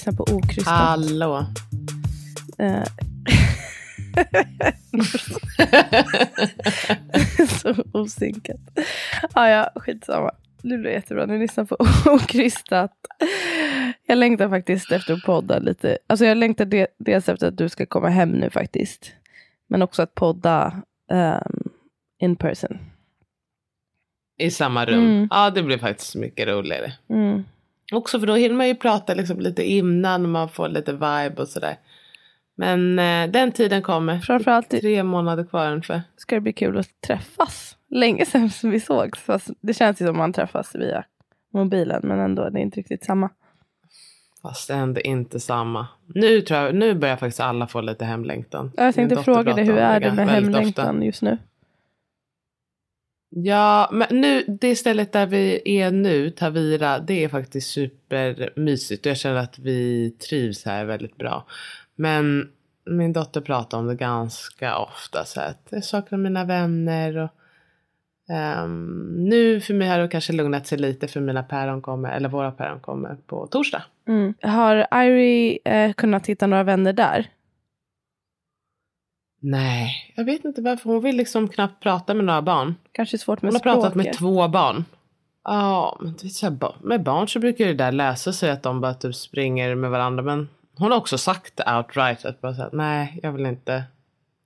Lyssnar på Okrystat. Hallå. Eh, så osynkat. Ah, ja, skitsamma. Det blir jättebra. Ni lyssnar på Okrystat. Jag längtar faktiskt efter att podda lite. Alltså jag längtar de, dels efter att du ska komma hem nu faktiskt. Men också att podda um, in person. I samma rum. Mm. Ja, det blir faktiskt mycket roligare. Mm. Också för då hinner man ju prata liksom lite innan och man får lite vibe och sådär. Men eh, den tiden kommer. Framförallt i- Tre månader kvar ungefär. ska det bli kul att träffas. Länge sedan som vi sågs. Fast det känns ju som man träffas via mobilen. Men ändå, det är inte riktigt samma. Fast ändå inte samma. Nu, tror jag, nu börjar faktiskt alla få lite hemlängtan. Ja, Jag tänkte fråga dig, hur är det med hemlängtan ofta. just nu? Ja, men nu, det stället där vi är nu, Tavira, det är faktiskt supermysigt. Och jag känner att vi trivs här väldigt bra. Men min dotter pratar om det ganska ofta. Så att jag saknar mina vänner. Och, um, nu för mig har det kanske lugnat sig lite för mina päron kommer, eller våra päron kommer på torsdag. Mm. Har Irie eh, kunnat hitta några vänner där? Nej, jag vet inte varför. Hon vill liksom knappt prata med några barn. Kanske svårt med Hon har pratat med språket. två barn. Ja, men du vet, så här, med barn så brukar det där lösa sig att de bara typ springer med varandra. Men hon har också sagt outright att bara så här, nej, jag vill inte.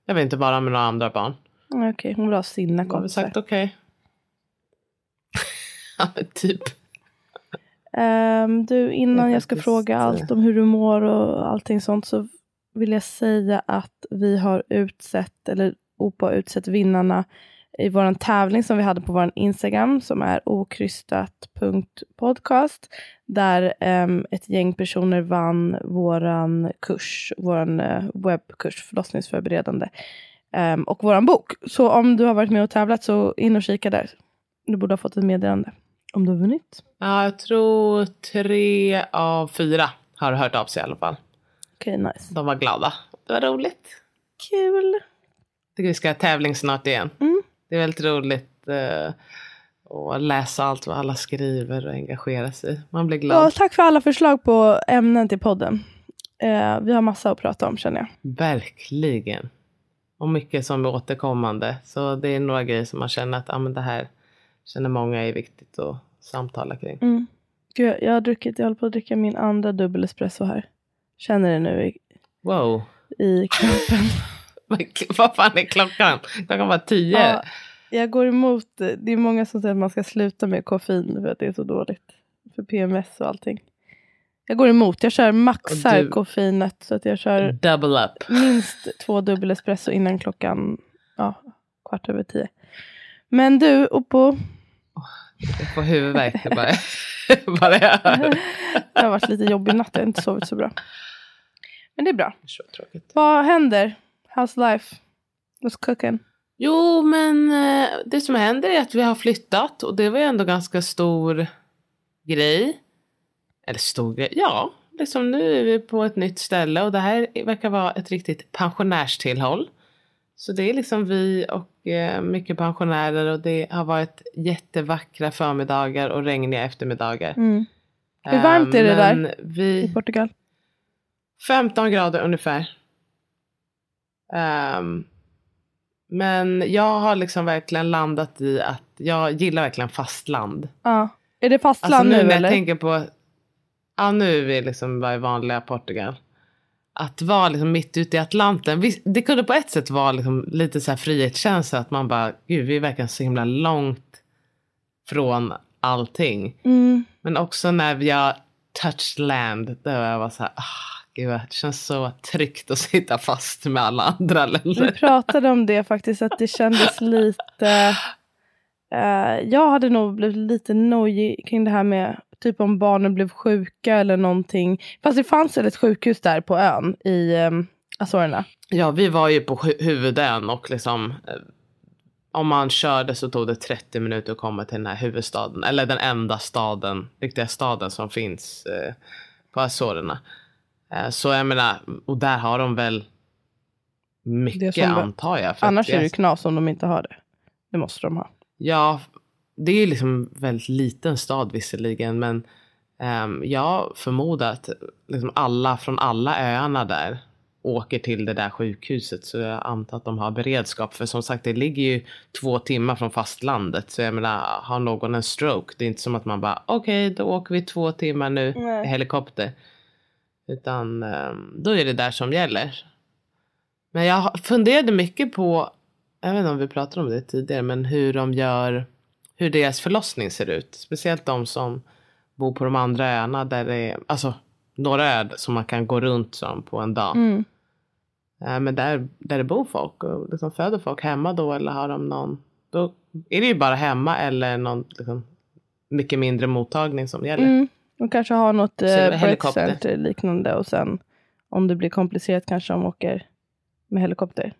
Jag vill inte vara med några andra barn. Mm, Okej, hon vill ha sina Jag har väl kompisar. sagt okej. ja, men typ. Ehm, du, innan är jag ska fråga eh, allt om hur du mår och allting sånt så vill jag säga att vi har utsett, eller OPA har utsett vinnarna i vår tävling som vi hade på vår Instagram som är okrystat.podcast där um, ett gäng personer vann våran kurs, våran eh, webbkurs förlossningsförberedande um, och våran bok. Så om du har varit med och tävlat så in och kika där. Du borde ha fått ett meddelande om du har vunnit. Ja, jag tror tre av fyra har hört av sig i alla fall. Okej, nice. De var glada. Det var roligt. Kul. tycker vi ska ha tävling snart igen. Mm. Det är väldigt roligt eh, att läsa allt vad alla skriver och engagera sig. Man blir glad. Ja, tack för alla förslag på ämnen till podden. Eh, vi har massa att prata om känner jag. Verkligen. Och mycket som är återkommande. Så det är några grejer som man känner att ah, men det här känner många är viktigt att samtala kring. Mm. Gud, jag- jag har druckit, jag håller på att dricka min andra dubbel espresso här. Känner det nu i, Wow. i kroppen. Vad fan är klockan? Klockan var tio. ja, jag går emot, det är många som säger att man ska sluta med koffein för att det är så dåligt. För PMS och allting. Jag går emot, jag kör maxar du- koffeinet så att jag kör Double up. minst två dubbel espresso innan klockan ja, kvart över tio. Men du, Oppo, Jag får huvudvärk. Bara, bara jag hör. det har varit lite jobbig natt, jag har inte sovit så bra. Men det är bra. Så tråkigt. Vad händer? How's life? What's cooking? Jo, men eh, det som händer är att vi har flyttat och det var ju ändå ganska stor grej. Eller stor grej, ja. Liksom nu är vi på ett nytt ställe och det här verkar vara ett riktigt pensionärstillhåll. Så det är liksom vi och eh, mycket pensionärer och det har varit jättevackra förmiddagar och regniga eftermiddagar. Mm. Hur varmt är det där Men i Vi, Portugal? 15 grader ungefär. Ehm, men jag har liksom verkligen landat i att jag gillar verkligen fastland. Ja. Är det fastland Alltså nu nu, när jag eller? tänker på, ja nu är vi liksom bara i vanliga Portugal. Att vara liksom mitt ute i Atlanten, visst, det kunde på ett sätt vara liksom lite så här frihetskänsla att man bara, gud vi är verkligen så himla långt från allting. Mm. Men också när vi har touched land, då jag var så här, ah, gud det känns så tryggt att sitta fast med alla andra Vi länder. pratade om det faktiskt, att det kändes lite... eh, jag hade nog blivit lite nojig kring det här med typ om barnen blev sjuka eller någonting. Fast det fanns väl ett sjukhus där på ön i um, Azorerna. Ja, vi var ju på hu- huvudön och liksom eh, om man körde så tog det 30 minuter att komma till den här huvudstaden. Eller den enda staden, riktiga staden som finns eh, på Azorerna. Eh, så jag menar, och där har de väl mycket antar jag. Annars är det ju knas om de inte har det. Det måste de ha. Ja, det är ju liksom väldigt liten stad visserligen, men um, jag förmodar att liksom alla från alla öarna där åker till det där sjukhuset. Så jag antar att de har beredskap. För som sagt, det ligger ju två timmar från fastlandet. Så jag menar, har någon en stroke, det är inte som att man bara, okej, då åker vi två timmar nu Nej. helikopter. Utan ehm, då är det där som gäller. Men jag funderade mycket på, jag vet inte om vi pratade om det tidigare, men hur de gör, hur deras förlossning ser ut. Speciellt de som bor på de andra öarna där det är, alltså några öar som man kan gå runt som på en dag. Mm. Eh, Men där, där det bor folk och liksom föder folk hemma då eller har de någon, då är det ju bara hemma eller någon liksom, mycket mindre mottagning som gäller. Mm. De kanske har något eh, liknande och sen om det blir komplicerat kanske de åker med helikopter.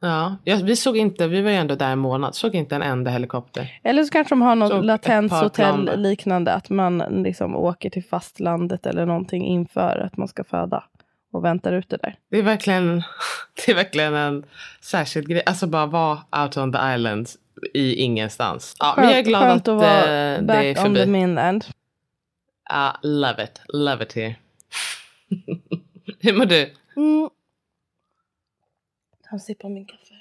Ja, ja, vi såg inte, vi var ju ändå där en månad, såg inte en enda helikopter. Eller så kanske de har något latenshotell liknande. Att man liksom åker till fastlandet eller någonting inför att man ska föda. Och väntar ute där. Det är verkligen, det är verkligen en särskild grej, alltså bara vara out on the island i ingenstans. Ja, men jag är glad skönt att, att vara eh, det är back on the förbi. mainland. Ja, love it, love it here. Hur mår du? Mm. Ta en sipp av min kaffe.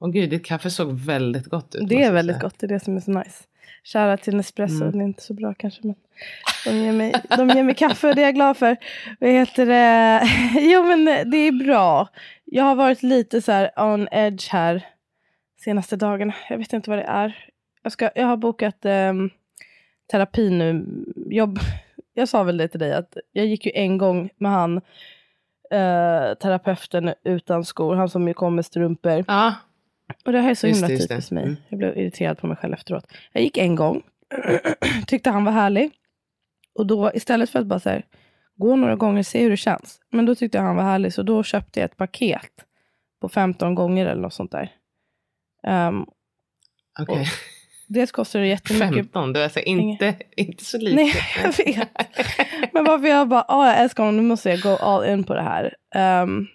Åh gud, ditt kaffe såg väldigt gott ut. Det är väldigt säga. gott, det är det som är så nice. Kära till Nespresso, Mm. det är inte så bra kanske men de ger mig, de ger mig kaffe och det är jag glad för. Vad heter det? Jo men det är bra. Jag har varit lite så här on edge här senaste dagarna. Jag vet inte vad det är. Jag, ska, jag har bokat ehm, terapi nu. Jobb. Jag sa väl det till dig att jag gick ju en gång med han eh, terapeuten utan skor. Han som ju kom med strumpor. Ja, Och det här är så Just himla typiskt mig. Mm. Jag blev irriterad på mig själv efteråt. Jag gick en gång. Tyckte han var härlig. Och då istället för att bara så här, gå några gånger och se hur det känns. Men då tyckte jag han var härlig. Så då köpte jag ett paket. På 15 gånger eller något sånt där. Um, okej. Dels kostar det jättemycket. 15, det var alltså inte, inte så lite. Nej, jag vet. Men varför jag bara, ah, jag älskar honom, nu måste jag go all in på det här. Ehm,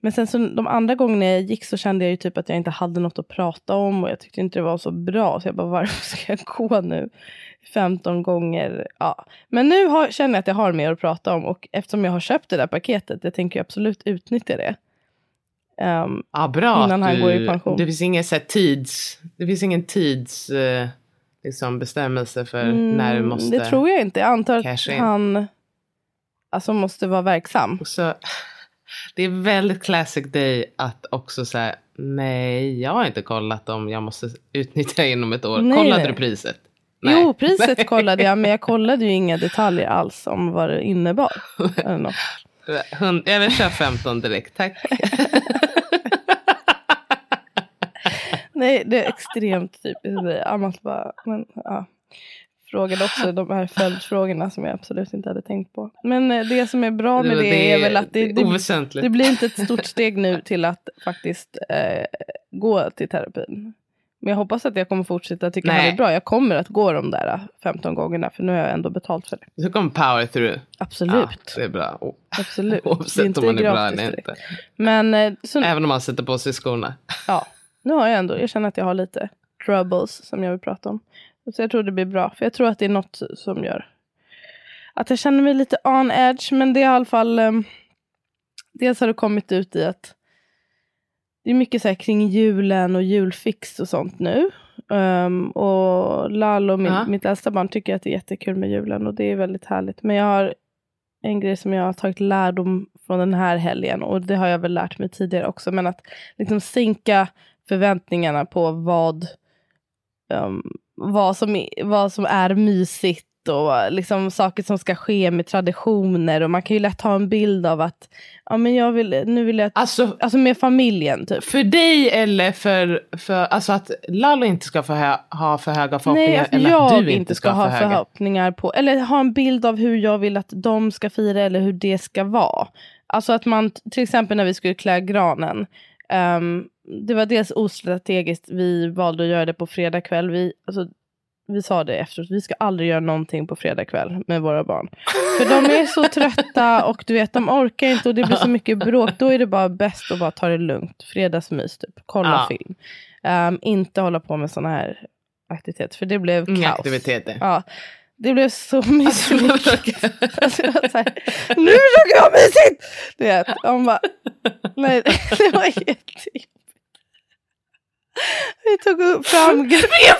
men sen så de andra gångerna jag gick så kände jag ju typ att jag inte hade något att prata om och jag tyckte inte det var så bra. Så jag bara, varför ska jag gå nu 15 gånger? Ja. Men nu har, känner jag att jag har mer att prata om och eftersom jag har köpt det där paketet, jag tänker absolut utnyttja det. Ehm, Ja, bra Innan han du, går i pension. Det finns ingen så här, tids, det finns ingen tids eh, liksom, bestämmelse för när du mm, måste. Det tror jag inte. Jag antar att in. han alltså, måste vara verksam. Och så, det är väldigt classic day att också säga nej, jag har inte kollat om jag måste utnyttja inom ett år. Nej, Kollade nej. du priset? Jo, priset kollade jag, men jag kollade ju inga detaljer alls om vad det innebar. Hund, jag vill köra 15 direkt, tack. Nej, det är extremt typiskt mig. Annars bara, men, ja. Frågade också de här följdfrågorna som jag absolut inte hade tänkt på. Men eh, det som är bra med det, är väl att det, det är det, det blir inte ett stort steg nu till att faktiskt eh, gå till terapin. Men jag hoppas att jag kommer fortsätta tycka Nej. det är bra. Jag kommer att gå de där 15 gångerna för nu har jag ändå betalt för det. Så kommer power through. Absolut. Ja, det är bra. O- Absolut. Oavsett om man är bra eller direkt. inte. Men eh, så, Även om man sätter på sig skorna. ja, nu har jag ändå, jag känner att jag har lite troubles som jag vill prata om. Så jag tror det blir bra, för jag tror att det är något som gör att jag känner mig lite on edge. Men det är i alla fall, um, dels har det kommit ut i att det är mycket så här kring julen och julfix och sånt nu. Um, och Lalo, min, Ja. mitt äldsta barn, tycker att det är jättekul med julen och det är väldigt härligt. Men jag har en grej som jag har tagit lärdom från den här helgen och det har jag väl lärt mig tidigare också. Men att liksom sänka förväntningarna på vad, um, vad, som, vad som är mysigt och liksom saker som ska ske med traditioner. Och man kan ju lätt ha en bild av att ja, men jag vill, nu vill jag... Alltså Alltså med familjen typ. för dig eller för, för alltså att Lalo inte ska få hö, ha för höga förhoppningar Nej, att eller jag att du inte ska ha för förhoppningar på, eller ha en bild av hur jag vill att de ska fira eller hur det ska vara. Alltså att man, till exempel när vi skulle klä granen. ehm, det var dels ostrategiskt, vi valde att göra det på fredag kväll. Vi, alltså, vi sa det efteråt, vi ska aldrig göra någonting på fredag kväll med våra barn. För de är så trötta och du vet, de orkar inte och det blir så mycket bråk. Då är det bara bäst att bara ta det lugnt. Fredagsmys, typ. kolla Ja. film. Ehm, inte hålla på med sådana här aktiviteter, för det blev Inga kaos. aktiviteter. Ja, det blev så misslyckat. Alltså, Alltså, jag var så här, nu försöker jag ha mysigt! Du vet, hon bara, nej, det var jättejobbigt. Vi tog fram...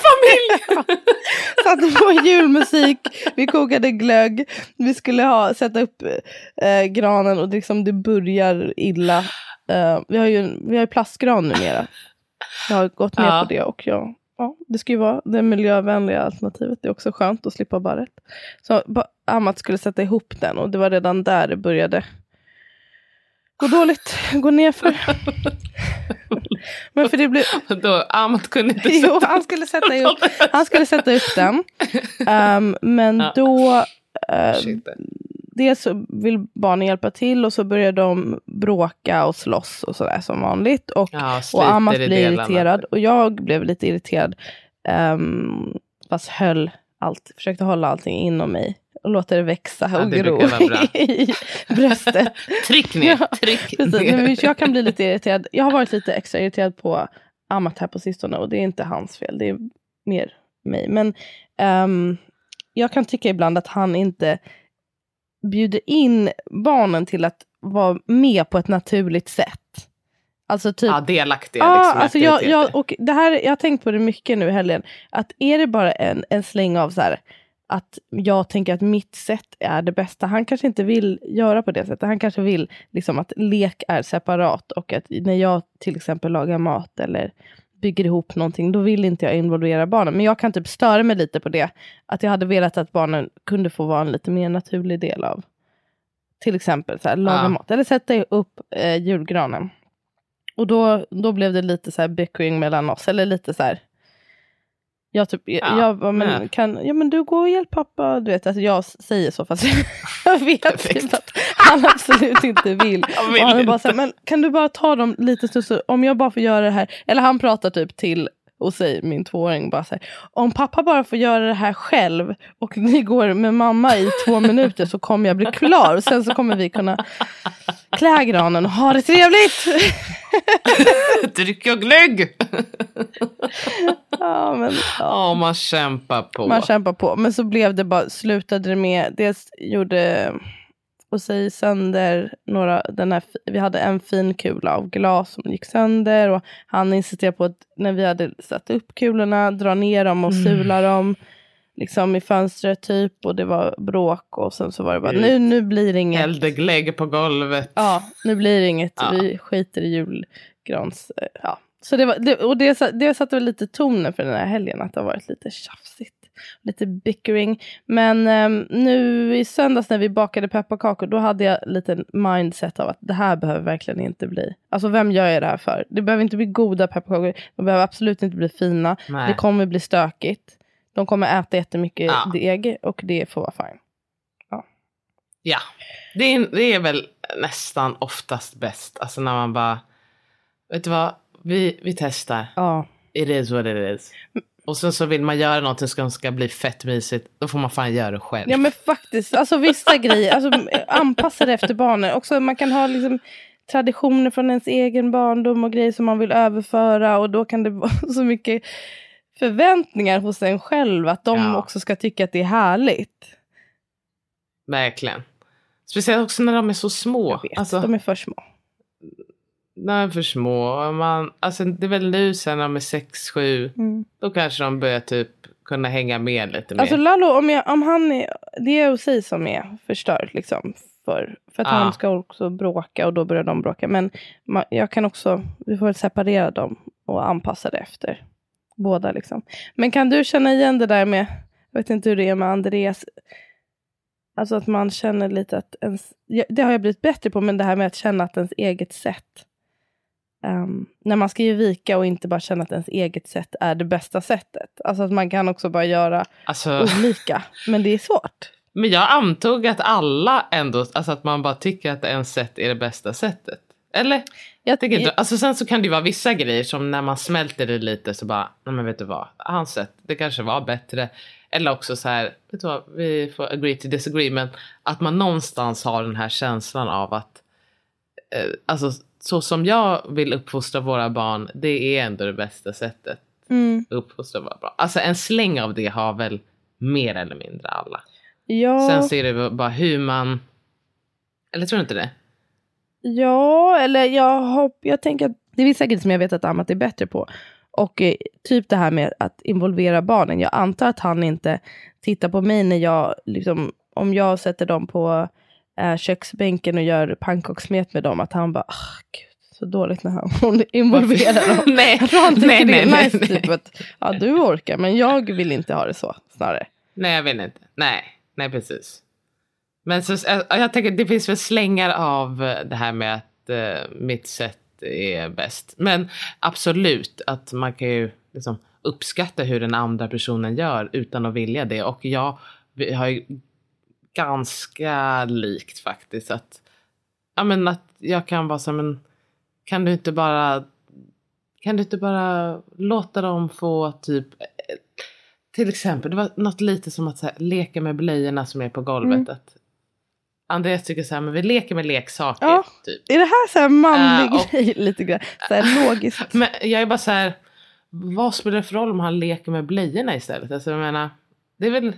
Familj! Satte på julmusik, vi kokade glögg, vi skulle ha, sätta upp eh, granen och liksom det börjar illa. Eh, vi har ju vi har ju plastgran numera. Jag har gått med Ja. på det och jag, ja, det ska ju vara det miljövänliga alternativet. Det är också skönt att slippa barret. Så Amat skulle sätta ihop den och det var redan där det började gå dåligt, gå nerför. Men för det blev, Då, Amat kunde inte jo, sätta han skulle sätta ihop, han skulle sätta upp den. Ehm, men Ja. då, uh, dels vill barnen hjälpa till och så börjar de bråka och slåss och sådär som vanligt. Och, Ja, och Amat blir delarna. irriterad och jag blev lite irriterad. Um, fast höll allt, försökte hålla allting inom mig och låta det växa Ja, det gro i bröstet. Tryck ner, Ja, tryck Precis, ner. jag kan bli lite irriterad. Jag har varit lite extra irriterad på Amat här på sistone och det är inte hans fel. Det är mer mig. Men ehm, jag kan tycka ibland att han inte bjuder in barnen till att vara med på ett naturligt sätt. Alltså typ Ja, delaktiga Ja, liksom, alltså jag, jag, och det här, jag har tänkt på det mycket nu i helgen. Att är det bara en, en släng av så här, att jag tänker att mitt sätt är det bästa. Han kanske inte vill göra på det sättet. Han kanske vill liksom att lek är separat och att när jag till exempel lagar mat eller bygger ihop någonting, då vill inte jag involvera barnen. Men jag kan typ störa mig lite på det. Att jag hade velat att barnen kunde få vara en lite mer naturlig del av till exempel så här, laga Ja. mat eller sätta upp eh, julgranen. Och då, då blev det lite så här bickering mellan oss. Eller lite så här. Jag, typ, Ja, jag bara, men, nej. kan, ja, men du går och hjälp pappa. Du vet, alltså, jag säger så fast jag vet typ att han absolut inte vill. Jag och vill han är bara så här, men kan du bara ta dem lite så om jag bara får göra det här. Eller han pratar typ till och säger min tvååring bara så här, om pappa bara får göra det här själv och ni går med mamma i två minuter så kommer jag bli klar och sen så kommer vi kunna klä granen och ha det trevligt. Dryck och glögg! ja, men, ja. Ja, man kämpar på. Man kämpar på. Men så blev det bara, slutade det med, dels gjorde och säg sönder några, den här, vi hade en fin kula av glas som gick sönder och han insisterade på att när vi hade satt upp kulorna, dra ner dem och Mm. sula dem liksom i fönstret typ och det var bråk och sen så var det bara Gud. nu, nu blir det inget. Hällde glögg på golvet. Ja, nu blir det inget. Ja. Vi skiter i julgrans... eh, Ja. Så det, var, det, och det, det satte väl lite tonen för den här helgen, att det har varit lite tjafsigt. Lite bickering. Men ehm, nu i söndags när vi bakade pepparkakor, då hade jag lite mindset av att det här behöver verkligen inte bli. Alltså vem gör jag det här för? Det behöver inte bli goda pepparkakor. De behöver absolut inte bli fina. Nej. Det kommer bli stökigt. De kommer äta jättemycket Ja. deg och det får vara fine. Ja, det är, det är väl nästan oftast bäst. Alltså när man bara, vet du vad, vi, vi testar. Ja. It is what it is. Och sen så vill man göra någonting som ska bli fett mysigt, då får man fan göra det själv. Ja men faktiskt, alltså vissa grejer, alltså anpassa det efter barnen. Också man kan ha liksom traditioner från ens egen barndom och grejer som man vill överföra och då kan det vara så mycket förväntningar hos en själv att de Ja. också ska tycka att det är härligt. Verkligen. Speciellt också när de är så små. Jag vet, Alltså, de är för små. när de är för små. Man, alltså, det är väl nu sen när de är sex, sju. Mm. Då kanske de börjar typ kunna hänga med lite mer. Alltså Lalo, om, jag, om han är, det är OC som är förstört liksom. För, för att Ja. han ska också bråka och då börjar de bråka. Men ma, jag kan också, vi får väl separera dem och anpassa det efter båda liksom. Men kan du känna igen det där med, jag vet inte hur det är med Andreas, alltså att man känner lite att ens, det har jag blivit bättre på, men det här med att känna att ens eget sätt, ehm, när man ska ge vika och inte bara känna att ens eget sätt är det bästa sättet. Alltså att man kan också bara göra Alltså, olika. Men det är svårt. men jag antog att alla ändå, alltså att man bara tycker att ens sätt är det bästa sättet. Eller? Jag, Tycker inte, alltså sen så kan det ju vara vissa grejer som när man smälter det lite så bara, nej men vet du vad, hans sätt, det kanske var bättre. Eller också så här, vet du vad, vi får agree to disagree, men att man någonstans har den här känslan av att, eh, alltså så som jag vill uppfostra våra barn, det är ändå det bästa sättet mm, att uppfostra våra barn. Alltså en släng av det har väl mer eller mindre alla. ja, Sen så är det bara hur man, eller tror du inte det? Ja, eller jag, hopp, jag tänker att det är vissa grejer som jag vet att Amat är bättre på. Och eh, typ det här med att involvera barnen. Jag antar att han inte tittar på mig när jag, liksom, om jag sätter dem på eh, köksbänken och gör pannkakssmet med dem, att han bara, ah, gud, så dåligt när han hon involverar dem. nej, Jag tror han tycker nej, det nej, är nej, nice, nej. typ att ja, du orkar, men jag vill inte ha det så, snarare. Nej, jag vet inte. Nej, nej precis. Men så, äh, jag tänker det finns väl slängar av eh, det här med att eh, mitt sätt är bäst. Men absolut att man kan ju liksom uppskatta hur den andra personen gör utan att vilja det. Och jag har ju ganska likt faktiskt. Att, ja, men att jag kan vara så men kan du inte bara kan du inte bara låta dem få typ eh, till exempel, det var något lite som att här, leka med blöjorna som är på golvet. Mm. Att Andreas tycker så här, men vi leker med leksaker. Ja. Typ. Är det här så här manlig Äh, och- grej lite grann? Så här logiskt. Men jag är bara så här, vad spelar det för roll om han leker med blöjorna istället? Alltså jag menar, det är väl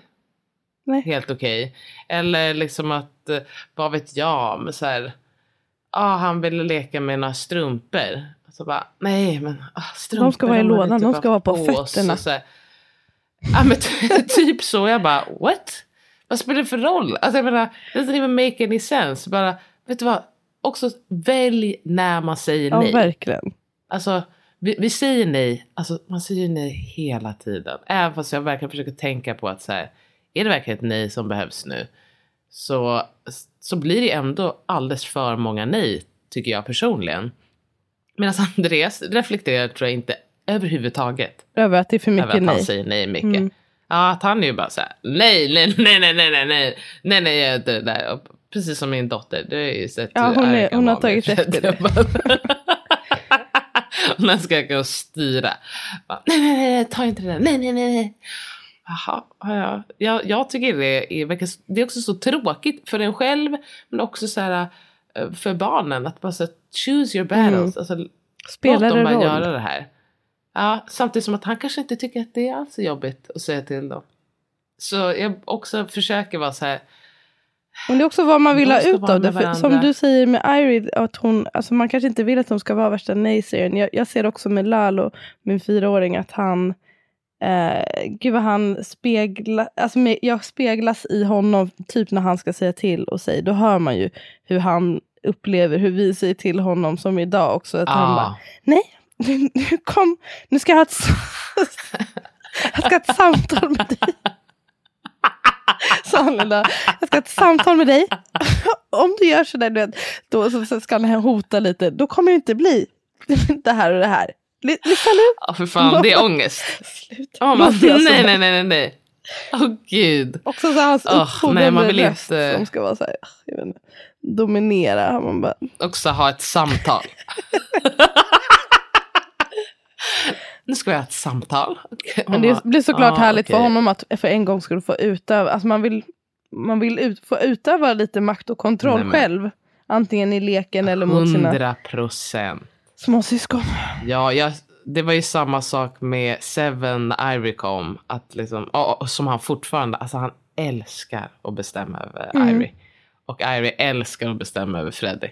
Nej. helt okej. Eller liksom att, eh, vad vet jag, men så här, ah, han ville leka med några strumpor. Så bara, nej men ah, strumpor. De ska vara i lådan, de ska vara på fötterna. Så här, Ja men ty- typ så, jag bara what? Vad spelar det för roll? Alltså jag menar, det doesn't even make any sense. Bara, vet du vad? Också välj när man säger Ja, nej. verkligen. Alltså, vi, vi säger nej, alltså man säger nej hela tiden. Även fast jag verkligen försöker tänka på att så här, är det verkligen ett nej som behövs nu? Så, så blir det ändå alldeles för många nej, tycker jag personligen. Medan Andreas reflekterar tror jag inte överhuvudtaget Över att det är för över mycket att han nej. säger nej mycket. Mm. Ja, att han är ju bara så här, nej, nej, nej, nej, nej, nej, nej, nej, nej, jag inte det där. Precis som min dotter, det är ju sett Ja, hon är- hon har tagit efter det. Hon ska gå och styra. Bara, nej, nej, nej, ta inte det där, nej, nej, nej, nej. Jaha, ja, ja. Jag, jag tycker det är, det är också så tråkigt för en själv, men också så här eh, för barnen, att bara så choose your battles. Alltså, Spelar Låt dem bara roll? göra det här. Ja, samtidigt som att han kanske inte tycker att det är alls är jobbigt att säga till dem. Så jag också försöker vara så här. Men det är också vad man vill ha ut av det. För, som du säger med Irid, att hon, alltså man kanske inte vill att de ska vara värsta nej-sägaren. Jag, jag ser också med Lalo, min fyraåring, att han Eh, gud vad han speglar, alltså med, jag speglas i honom typ när han ska säga till och säga, då hör man ju hur han upplever hur vi säger till honom som idag också. Att han bara, Ah, nej, nu, nu kom, nu ska jag ha ett, jag ska ha ett samtal med dig. Sa idag. Jag ska ha ett samtal med dig. Om du gör sådär, du vet, då så, så ska han hota lite. Då kommer det inte bli det här och det här. Ly- Lyssna nu. ah, för fan, det är ångest. Sluta. Oh, man, nej, nej, nej, nej. Åh gud. Också så hans nej, uppfordrande röst inte- som ska vara så här, inte, dominera. Man bara, Också ha ett samtal. Nu ska vi ha ett samtal. Men det blir såklart ah, härligt för okej. honom att för en gång skulle få utöva, alltså man vill, man vill ut, få utöva lite makt och kontroll Nej, själv. Antingen i leken eller mot sina Hundra procent. småsyskon. Ja, jag, det var ju samma sak med Seven Ivorycomb. Att liksom, som han fortfarande, alltså han älskar att bestämma över Mm. Irie. Och Irie älskar att bestämma över Freddy.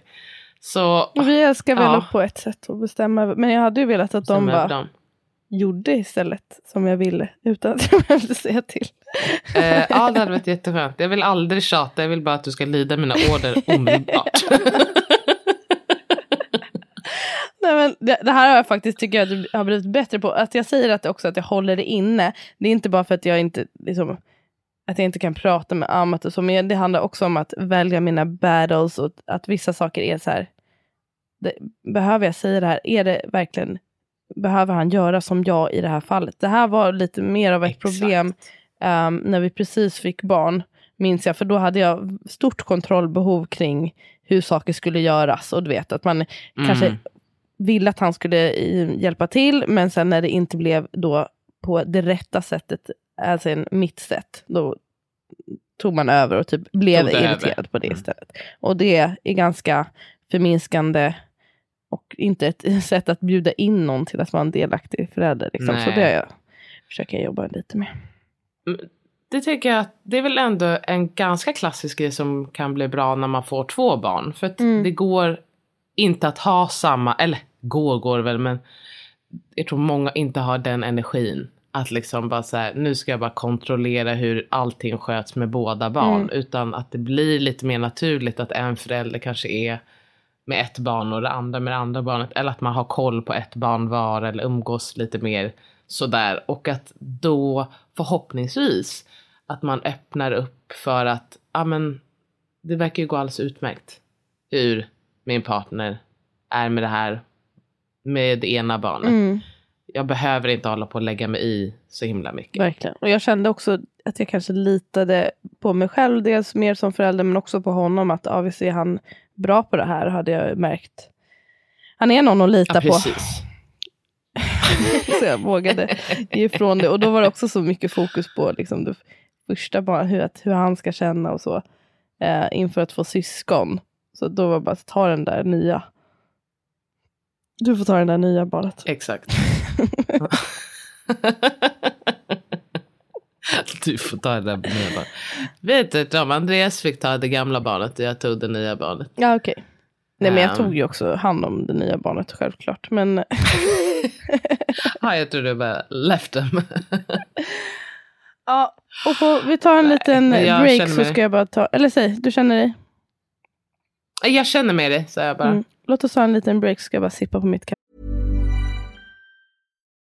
Så vi älskar väl Ja. på ett sätt att bestämma. Men jag hade ju velat att de bestämma över bara dem. gjorde istället som jag ville. Utan att jag behövde säga till. Eh, ja, det hade varit jätteskönt. Jag vill aldrig tjata, jag vill bara att du ska lyda mina order omedelbart. Nej, men det, det här har jag faktiskt tycker jag har blivit bättre på. Att jag säger att också att jag håller det inne. Det är inte bara för att jag inte liksom, att jag inte kan prata med Amat och så. Men det handlar också om att välja mina battles och att vissa saker är så här. Det, behöver jag säga det här? Är det verkligen behöver han göra som jag i det här fallet? Det här var lite mer av ett Exakt. problem ehm, när vi precis fick barn. Minns jag, för då hade jag stort kontrollbehov kring hur saker skulle göras. Och du vet att man kanske Mm. ville att han skulle hjälpa till, men sen när det inte blev då på det rätta sättet, alltså en mitt sätt, då tog man över och typ blev irriterad på det Mm. istället. Och det är ganska förminskande och inte ett sätt att bjuda in någon till att vara en delaktig förälder. Liksom. Så det jag, försöker jag jobba lite med. Det tänker jag att det är väl ändå en ganska klassisk grej som kan bli bra när man får två barn. För att Mm. det går inte att ha samma, eller går går väl men jag tror många inte har den energin. Att liksom bara så här, nu ska jag bara kontrollera hur allting sköts med båda barn. Mm. Utan att det blir lite mer naturligt att en förälder kanske är med ett barn och det andra med det andra barnet. Eller att man har koll på ett barn var eller umgås lite mer sådär. Och att då förhoppningsvis att man öppnar upp för att ja men det verkar ju gå alldeles utmärkt hur min partner är med det här med det ena barnet. Mm, Jag behöver inte hålla på och lägga mig i så himla mycket. verkligen. Och jag kände också att jag kanske litade på mig själv, dels mer som förälder, men också på honom. Att ja, visst är han bra på det här, hade jag märkt. Han är någon att lita Ja, på. så jag vågade ge ifrån det. Och då var det också så mycket fokus på liksom det första barnet, hur, hur han ska känna och så. Eh, inför att få syskon. Så då var det bara att ta den där nya. Du får ta den där nya barnet. Exakt. du får ta det där nya barnet. Vet du Tom, Andreas fick ta det gamla barnet och jag tog det nya barnet. Ja okej. Nej men jag Ehm. tog ju också hand om det nya barnet självklart. Men Ja, jag tror du bara left them. ja, och på, vi tar en liten men jag break så ska jag bara ta, eller säg, du känner dig? jag känner med det, så jag bara. Mm. Låt oss ta en liten break så ska jag bara sippa på mitt kaffe.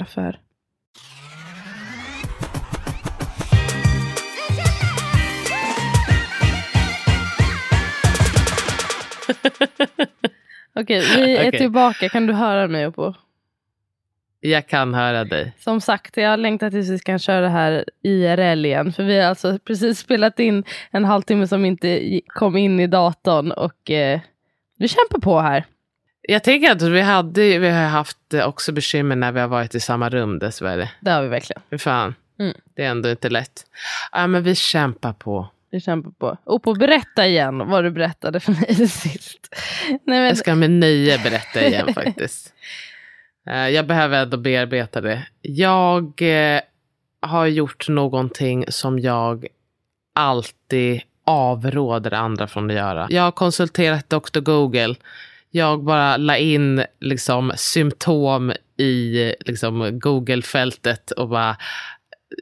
affär. Okej, vi är Okej. tillbaka. Kan du höra mig på? Jag kan höra dig. Som sagt, jag längtar tills vi kan köra det här IRL igen. För vi har alltså precis spelat in en halvtimme som inte kom in i datorn. Och eh, vi kämpar på här. Jag tänker att vi, hade, vi har haft eh, också bekymmer när vi har varit i samma rum dessvärre. Det har vi verkligen. Hur fan, Mm. det är ändå inte lätt. Ja, men vi kämpar på. Vi kämpar på. Och på berätta igen vad du berättade för mig sist. Nej, men, Jag ska med nöje berätta igen faktiskt. Eh, Jag behöver ändå bearbeta det. Jag eh, har gjort någonting som jag alltid avråder andra från att göra. Jag har konsulterat Dr. Google. Jag bara la in liksom symptom i liksom Google-fältet och bara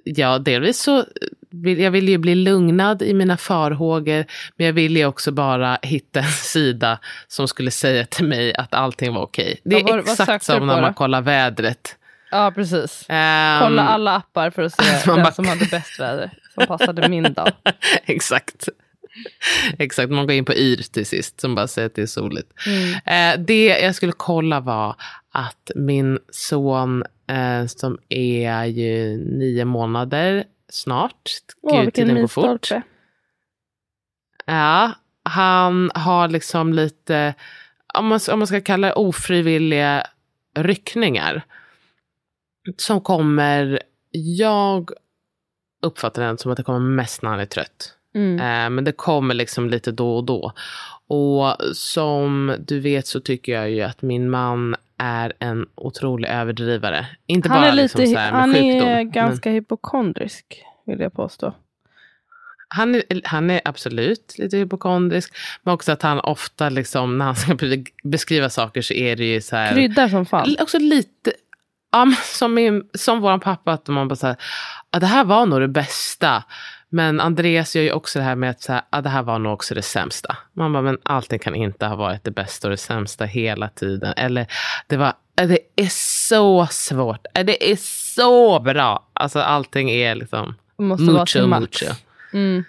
ja, delvis så vill jag vill ju bli lugnad i mina farhågor, men jag vill ju också bara hitta en sida som skulle säga till mig att allting var okej. Det är Vad var- exakt som när man kollar vädret. Ja, precis. Ehm, Kolla alla appar för att se vem som hade bäst väder. Som passade min dag. Exakt. Exakt, man går in på yr till sist som bara säger att det är soligt. Mm. Eh, det jag skulle kolla var att min son eh, som är ju nio månader snart, Åh, gud tiden går fort. Ja, han har liksom lite, om man, om man ska kalla det ofrivilliga ryckningar. Som kommer, jag uppfattar den som att det kommer mest när han är trött. Mm. Eh, men det kommer liksom lite då och då. Och som du vet så tycker jag ju att min man är en otrolig överdrivare. Inte Han bara är, lite, liksom så här med han sjukdom. är men- ganska hypokondrisk, vill jag påstå. Han är, han är absolut lite hypokondrisk, men också att han ofta, liksom, när han ska be- beskriva saker så är det ju så här... Kryddar som fan. Också lite, ja, men som, min, som vår pappa, att man bara så här, ja, det här var nog det bästa. Men Andreas gör ju också det här med att så här, ja, det här var nog också det sämsta. Man bara, men allting kan inte ha varit det bästa och det sämsta hela tiden. Eller det var, ja, det är så svårt, Ja, det är så bra. Alltså allting är liksom måste vara mucho, max. mucho. Mm.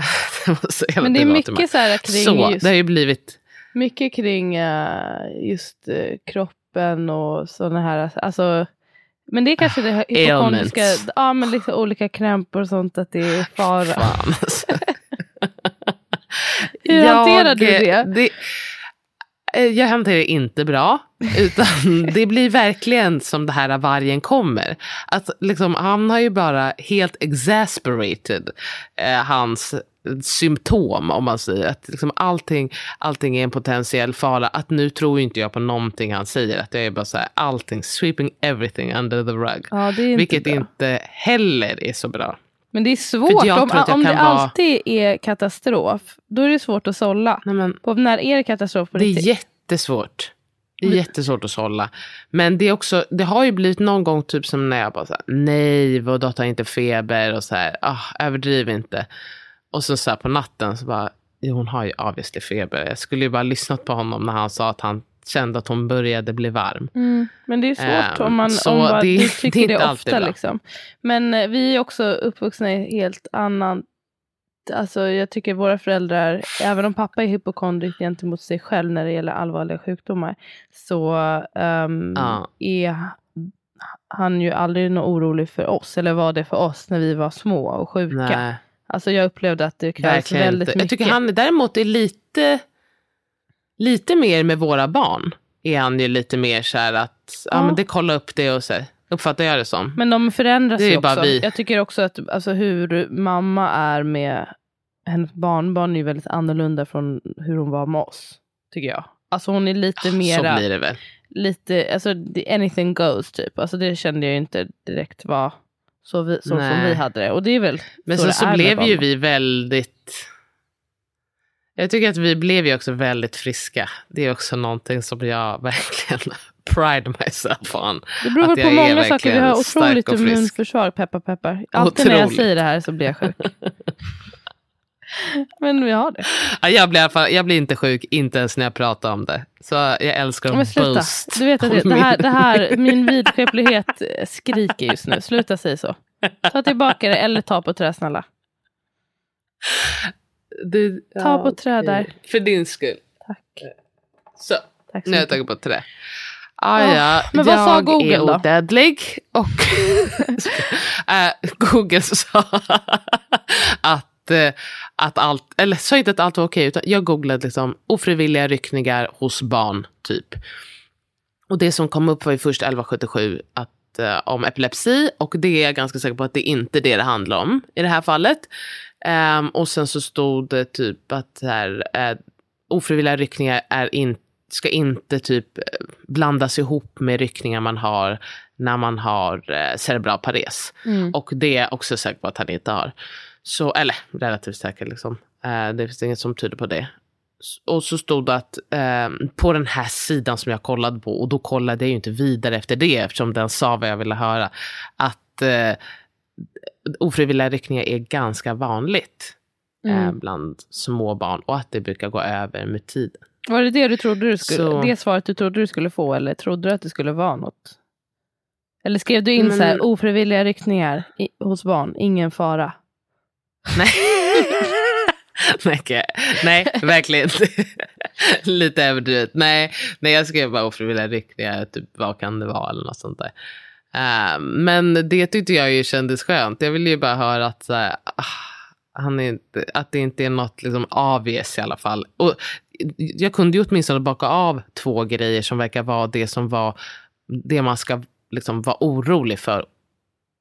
Det måste hela Men det är vara mycket så här kring, Så, just, det har ju blivit... mycket kring eh, just eh, kroppen och sådana här. Alltså, men det är kanske det här hypokondriska. Ja, men liksom olika krämpor och sånt. Att det är fara. Fan alltså. Hur hanterar du det? det? eh, Jag hanterar det inte bra. Utan det blir verkligen som det här vargen kommer. Att liksom, han har ju bara helt exasperated eh, hans symptom om man säger att liksom allting, allting är en potentiell fara. Att nu tror inte jag på någonting han säger. Att jag är bara så här, allting, sweeping everything under the rug. Ja, inte Vilket bra. inte heller är så bra. Men det är svårt. Om, om det vara- alltid är katastrof, då är det svårt att sålla. Nej, men, På när är det katastrof på Det är riktigt? jättesvårt. Det är jättesvårt att sålla. Men det är också, det har ju blivit någon gång typ som när jag bara så här, nej, vår dotter har inte feber och så här, ah, överdriv inte. Och så, så här på natten så bara, jo, hon har ju obviously feber. Jag skulle ju bara lyssnat på honom när han sa att han kände att hon började bli varm. Mm, men det är svårt Ehm, om man, om man det- du det tycker det, alltid ofta. Liksom. Men eh, vi är också uppvuxna i helt annan... Alltså jag tycker våra föräldrar, även om pappa är hypokondrisk gentemot sig själv när det gäller allvarliga sjukdomar, så ehm, Ja. är han ju aldrig något orolig för oss, eller var det för oss när vi var små och sjuka. Nej, Alltså jag upplevde att det krävs väldigt inte. Jag mycket. tycker han däremot är lite, lite mer med våra barn. Är han ju lite mer så här att, ja, Ja. men det kolla upp det och så här, uppfattar jag det som. Men de förändras ju också. vi. Jag tycker också att alltså, hur mamma är med hennes barnbarn är ju väldigt annorlunda från hur hon var med oss. Tycker jag. Alltså hon är lite Så mera, blir det väl. lite, alltså anything goes typ. Alltså det kände jag ju inte direkt var så, vi, så som vi hade det. Och det är väl Men så så, det så med blev ju vi väldigt... Jag tycker att vi blev ju också väldigt friska. Det är också någonting som jag verkligen pride myself on. Det beror att på många saker. Vi har otroligt immunförsvar, peppar peppar. Alltid när jag Otroligt. säger det här så blir jag sjuk. Men vi har det. Ja, jag, blir i alla fall, jag blir inte sjuk, inte ens när jag pratar om det. Så jag älskar att boast. Du vet att det, det, här, min- det här, min vidskeplighet eh, skriker just nu. Sluta säga så. Ta tillbaka det eller ta på trä snälla. Du, Ta på trä där. För din skull. Tack. Så, Tack så nu har jag tagit på trä. Ah, Ja, ja, men vad sa jag Google är då? odödlig. Och äh, Google sa att, att allt, eller sa inte att allt var okej, utan jag googlade liksom ofrivilliga ryckningar hos barn, typ. Och det som kom upp var ju först 1177 att, eh, om epilepsi och det är jag ganska säker på att det är inte det det handlar om i det här fallet. Ehm, och sen så stod det typ att här, eh, ofrivilliga ryckningar är in, ska inte typ eh, blandas ihop med ryckningar man har när man har eh, cerebral pares. Mm. Och det är jag också säker på att han inte har. Så, eller relativt säker liksom. Eh, det finns inget som tyder på det. Och så stod det att eh, på den här sidan som jag kollade på, och då kollade jag ju inte vidare efter det eftersom den sa vad jag ville höra, att eh, ofrivilliga ryckningar är ganska vanligt Mm. eh, bland små barn och att det brukar gå över med tiden. Var det det du trodde du skulle, Så- det svaret du trodde du skulle få eller trodde du att det skulle vara något? Eller skrev du in Men- så här ofrivilliga ryckningar i, hos barn, ingen fara? Nej. nej, nej, verkligen inte. Lite överdrivet. Nej, nej, jag skrev bara ofrivilliga ryckningar, typ vad kan det vara eller något sånt där. Uh, men det tyckte jag ju kändes skönt. Jag ville ju bara höra att, så här, ah, han är inte, att det inte är något liksom obvious i alla fall. Och jag kunde ju åtminstone baka av två grejer som verkar vara det som var det man ska liksom vara orolig för.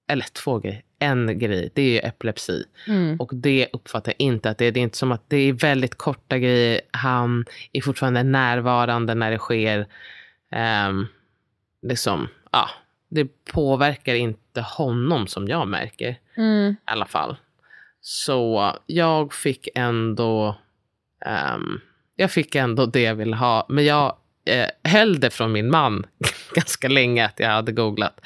Eller två grejer. En grej, det är ju epilepsi. Mm. Och det uppfattar jag inte att det är. Det är inte som att det är väldigt korta grejer. Han är fortfarande närvarande när det sker. Ehm, liksom, ja, det påverkar inte honom som jag märker Mm. i alla fall. Så jag fick ändå ehm, jag fick ändå det jag ville ha. Men jag eh, höll det från min man ganska länge att jag hade googlat.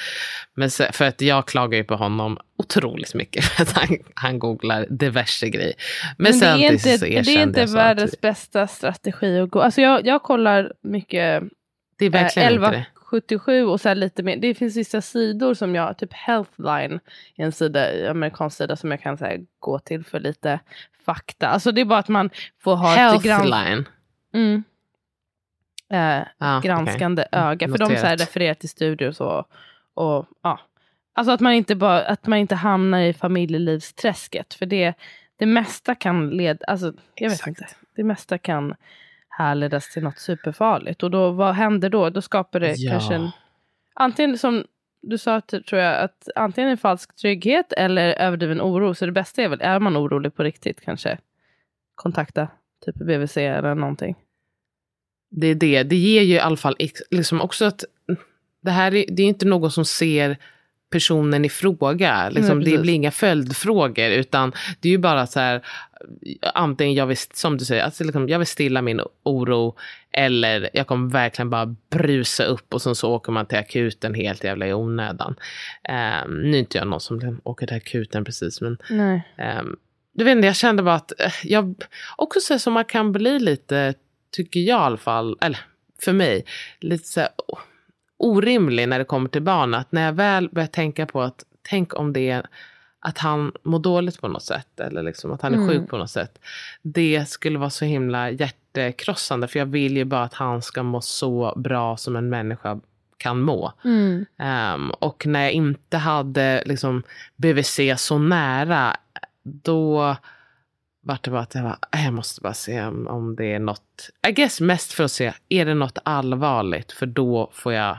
Men så, för att jag klagar ju på honom otroligt mycket för att han, han googlar diverse grejer. Men, Men det är inte, det är inte världens att bästa strategi att gå. Alltså jag, jag kollar mycket det är eh, verkligen inte det. 1177 och så lite mer. Det finns vissa sidor som jag, typ Healthline, en sida, amerikansk sida som jag kan så här, gå till för lite fakta. Alltså det är bara att man får ha ett grans- Healthline. mm, eh, Ah, granskande öga. För de så här, Noterat. refererar till studier och så. Och, ja. Alltså att man, inte bara, att man inte hamnar i familjelivsträsket. För det, det mesta kan leda, alltså jag vet inte. Det mesta kan härledas till något superfarligt. Och då, vad händer då? Då skapar det Ja. kanske en, antingen som du sa tror jag att antingen en falsk trygghet eller överdriven oro. Så det bästa är väl, är man orolig på riktigt kanske kontakta typ BVC eller någonting. Det är det. Det ger ju i alla fall liksom också att det här är, det är inte någon som ser personen i fråga. Liksom, det blir inga följdfrågor utan det är ju bara så här antingen jag vill, som du säger, alltså liksom, jag vill stilla min oro eller jag kommer verkligen bara brusa upp och sen så åker man till akuten helt jävla i onödan. Um, nu är inte jag någon som liksom åker till akuten precis men. Um, du vet inte, jag kände bara att eh, jag också så som man kan bli lite, tycker jag i alla fall, eller för mig, lite så här orimlig när det kommer till barn. Att när jag väl börjar tänka på att tänk om det är att han mår dåligt på något sätt eller liksom att han är Mm. sjuk på något sätt. Det skulle vara så himla hjärtekrossande för jag vill ju bara att han ska må så bra som en människa kan må. Mm. Ehm, och när jag inte hade liksom BVC så nära, då vart det bara att jag, bara, "Äh, jag måste bara se om, om det är något. I guess mest för att se, är det något allvarligt? För då får jag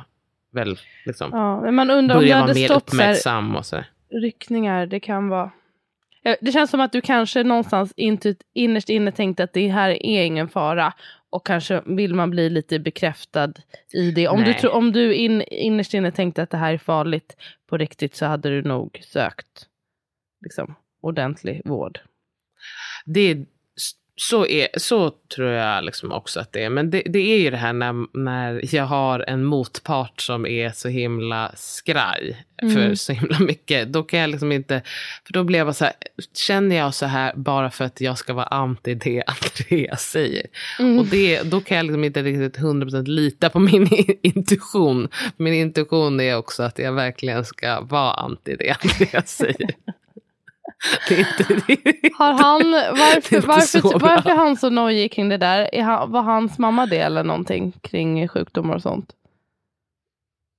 väl liksom Ja, men man undrar om börja vara hade mer uppmärksam och så. ryckningar, det kan vara... Det känns som att du kanske någonstans inte, innerst inne tänkte att det här är ingen fara. Och kanske vill man bli lite bekräftad i det. Om du, Nej. tro, om du in, innerst inne tänkte att det här är farligt på riktigt så hade du nog sökt liksom, ordentlig vård. Det är, så, är, så tror jag liksom också att det är. Men det, det är ju det här när, när jag har en motpart som är så himla skraj för Mm. så himla mycket. Då kan jag liksom inte, för då blir jag bara så här, känner jag så här bara för att jag ska vara anti det Andreas säger? Mm. Och det, då kan jag liksom inte riktigt 100% lita på min intuition. Min intuition är också att jag verkligen ska vara anti det Andreas säger. Det är inte, det Har han, varför, varför, varför är han så nojig kring det där? Är han, var hans mamma det eller någonting kring sjukdomar och sånt?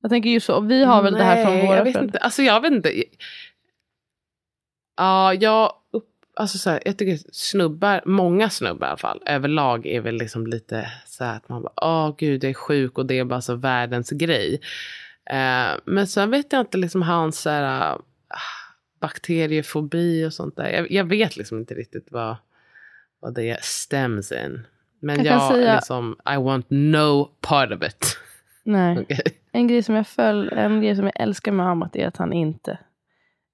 Jag tänker ju så, vi har väl det här från Nej, våra jag vet föräldrar. inte. Alltså jag vet inte. Ja, jag, upp, alltså så här, jag tycker snubbar, många snubbar i alla fall, överlag är väl liksom lite så här att man bara, åh gud, jag är sjuk och det är bara så världens grej. Eh, men sen vet jag inte liksom hans så här, ah, bakteriefobi och sånt där. Jag, jag vet liksom inte riktigt vad, vad det stems in. Men Jag jag, säga- liksom, I want no part of it. Nej. Okej. En grej som jag föll, en grej som jag älskar med Amat är att han inte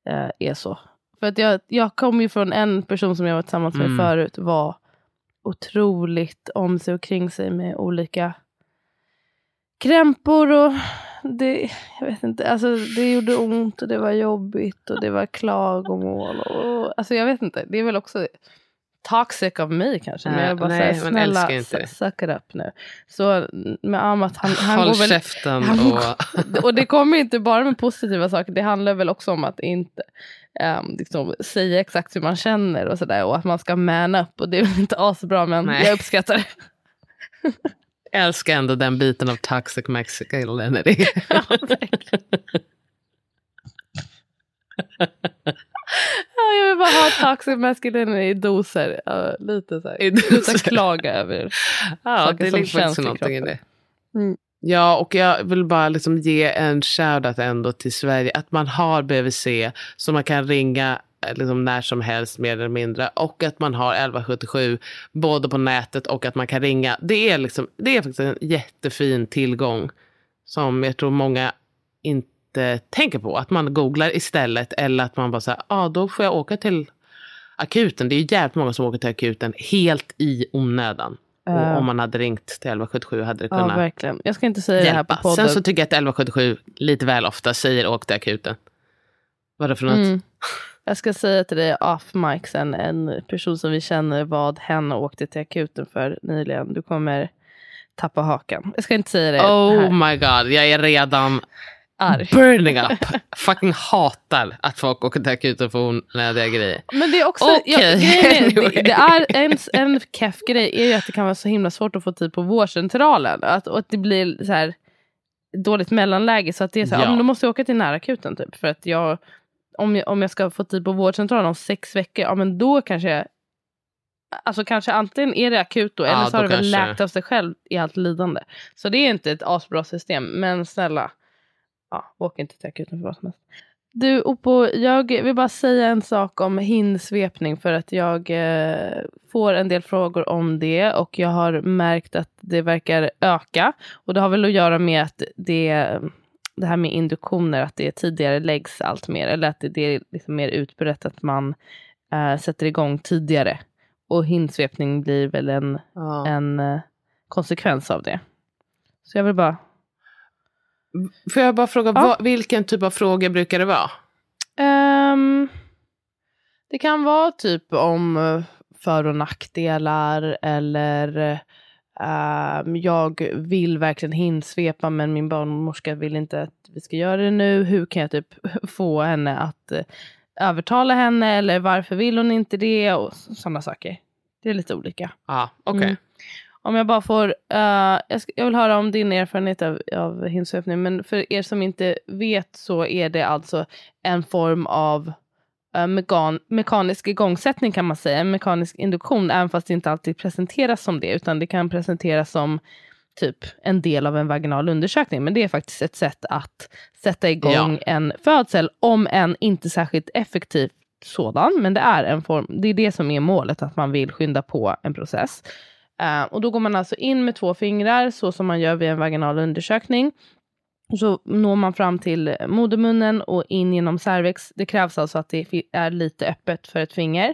eh, är så. För att jag, jag kom ju från en person som jag var tillsammans med Mm. förut, var otroligt om sig och kring sig med olika krämpor och det, jag vet inte, alltså det gjorde ont och det var jobbigt och det var klagomål. Och, alltså jag vet inte, det är väl också toxic av mig kanske. Men Ja, jag bara nej, såhär, snälla inte suck it up nu. Så med Amat, han, han Håll går väl... käften han- och... och det kommer inte bara med positiva saker, det handlar väl också om att inte um, liksom, säga exakt hur man känner och sådär. Och att man ska man up och det är väl inte asbra men Nej. jag uppskattar det. Älskar ändå den biten av toxic masculinity. Ja, jag vill bara ha toxic masculinity i doser. Ja, lite så här. I doser. Klaga över. Ja, Saker det som känns i någonting i kroppen. det. Mm. Ja, och jag vill bara liksom ge en shoutout ändå till Sverige. Att man har BVC så man kan ringa liksom när som helst mer eller mindre. Och att man har 1177 både på nätet och att man kan ringa. Det är, liksom, det är faktiskt en jättefin tillgång som jag tror många inte tänker på. Att man googlar istället eller att man bara säger, ja ah, då får jag åka till akuten. Det är ju jävligt många som åker till akuten helt i onödan. Och om man hade ringt till 1177 hade det Ja, kunnat verkligen. Jag ska inte säga det här på hjälpa. podden. Sen så tycker jag att 1177 lite väl ofta säger åk till akuten. Vad är det för något? Mm. Jag ska säga till dig off mic sen, en person som vi känner vad hen åkte till akuten för nyligen. Du kommer tappa hakan. Jag ska inte säga det Oh här. my god, jag är redan Arg. burning up. Fucking hatar att folk åker till akuten för onödiga grejer. Men det är också, Okej, ja, grejen anyway. det, det är en, en keff grej är ju att det kan vara så himla svårt att få tid på vårdcentralen. Att, och att det blir så här dåligt mellanläge. Så att det är så här, Ja. ja. men då måste jag åka till närakuten typ. För att jag om, jag, om jag ska få tid på vårdcentralen om sex veckor, ja men då kanske jag Alltså kanske antingen är det akut då, Ja, eller så har det väl kanske- läkt av sig själv i allt lidande. Så det är inte ett asbra system, men snälla, ja, åk inte till akuten för vad som helst. Du Oppo, jag vill bara säga en sak om hinsvepning för att jag eh, får en del frågor om det och jag har märkt att det verkar öka. Och det har väl att göra med att det, det här med induktioner, att det tidigare läggs allt mer. Eller att det, det är liksom mer utbrett att man eh, sätter igång tidigare. Och hinsvepning blir väl en, Ja. en eh, konsekvens av det. Så jag vill bara Får jag bara fråga, Ja. vad, vilken typ av frågor brukar det vara? Ehm, det kan vara typ om eh, för och nackdelar eller ehm, jag vill verkligen hinsvepa men min barnmorska vill inte att vi ska göra det nu. Hur kan jag typ få henne att eh, övertala henne eller varför vill hon inte det och sådana saker. Det är lite olika. Ja, okej. Mm. Om jag bara får, eh, jag, ska, jag vill höra om din erfarenhet av, av hinsvepning, men för er som inte vet så är det alltså en form av mekan, mekanisk igångsättning kan man säga, en mekanisk induktion, även fast det inte alltid presenteras som det, utan det kan presenteras som typ en del av en vaginal undersökning, men det är faktiskt ett sätt att sätta igång Ja. en födsel, om en inte särskilt effektiv sådan, men det är en form, det är det som är målet, att man vill skynda på en process. Eh, och då går man alltså in med två fingrar, så som man gör vid en vaginal undersökning. Så når man fram till modermunnen och in genom cervix. Det krävs alltså att det är lite öppet för ett finger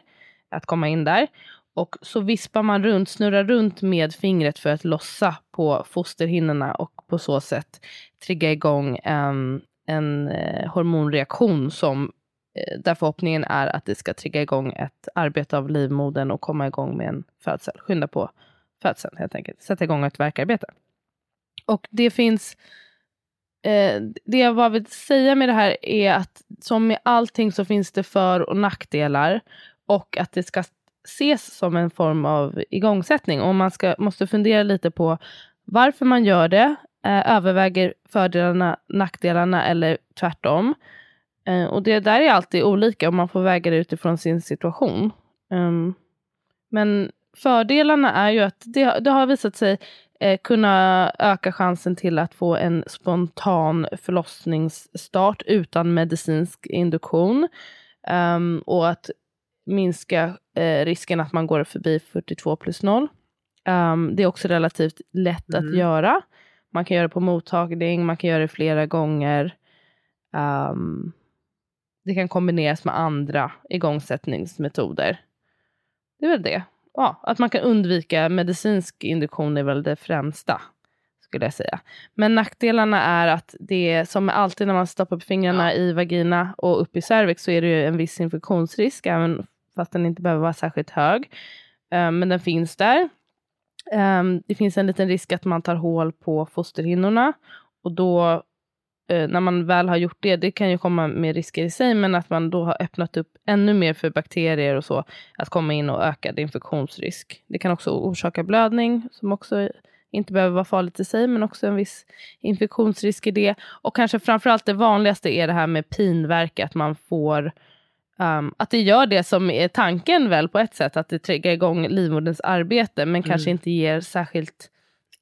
att komma in där. Och så vispar man runt, snurrar runt med fingret för att lossa på fosterhinnorna och på så sätt trigga igång ehm, en, en hormonreaktion som eh, där förhoppningen är att det ska trigga igång ett arbete av livmodern och komma igång med en födsel. Skynda på födseln helt enkelt. Sätta igång ett verkarbete. Och det finns eh, det jag bara vill säga med det här är att som med allting så finns det för och nackdelar och att det ska ses som en form av igångsättning och man ska, måste fundera lite på varför man gör det, eh, överväger fördelarna, nackdelarna eller tvärtom. Eh, och det där är alltid olika och man får väga det utifrån sin situation. Um, men fördelarna är ju att det, det har visat sig eh, kunna öka chansen till att få en spontan förlossningsstart utan medicinsk induktion. Ehm, och att minska eh, risken att man går förbi 42 plus 0. Ehm, det är också relativt lätt att göra. Man kan göra det på mottagning, man kan göra det flera gånger. Ehm, det kan kombineras med andra igångsättningsmetoder. Det är väl det. Ja, att man kan undvika medicinsk induktion är väl det främsta, skulle jag säga. Men nackdelarna är att det är som alltid när man stoppar upp fingrarna i vagina och upp i cervix så är det ju en viss infektionsrisk, även fast den inte behöver vara särskilt hög. Eh, men den finns där. Eh, det finns en liten risk att man tar hål på fosterhinnorna och då när man väl har gjort det, det kan ju komma med risker i sig, men att man då har öppnat upp ännu mer för bakterier och så, att komma in och ökad infektionsrisk. Det kan också orsaka blödning, som också inte behöver vara farligt i sig, men också en viss infektionsrisk i det. Och kanske framförallt det vanligaste är det här med pinverk, att man får Um, att det gör det som är tanken väl på ett sätt, att det triggar igång livmoderns arbete, men mm. kanske inte ger särskilt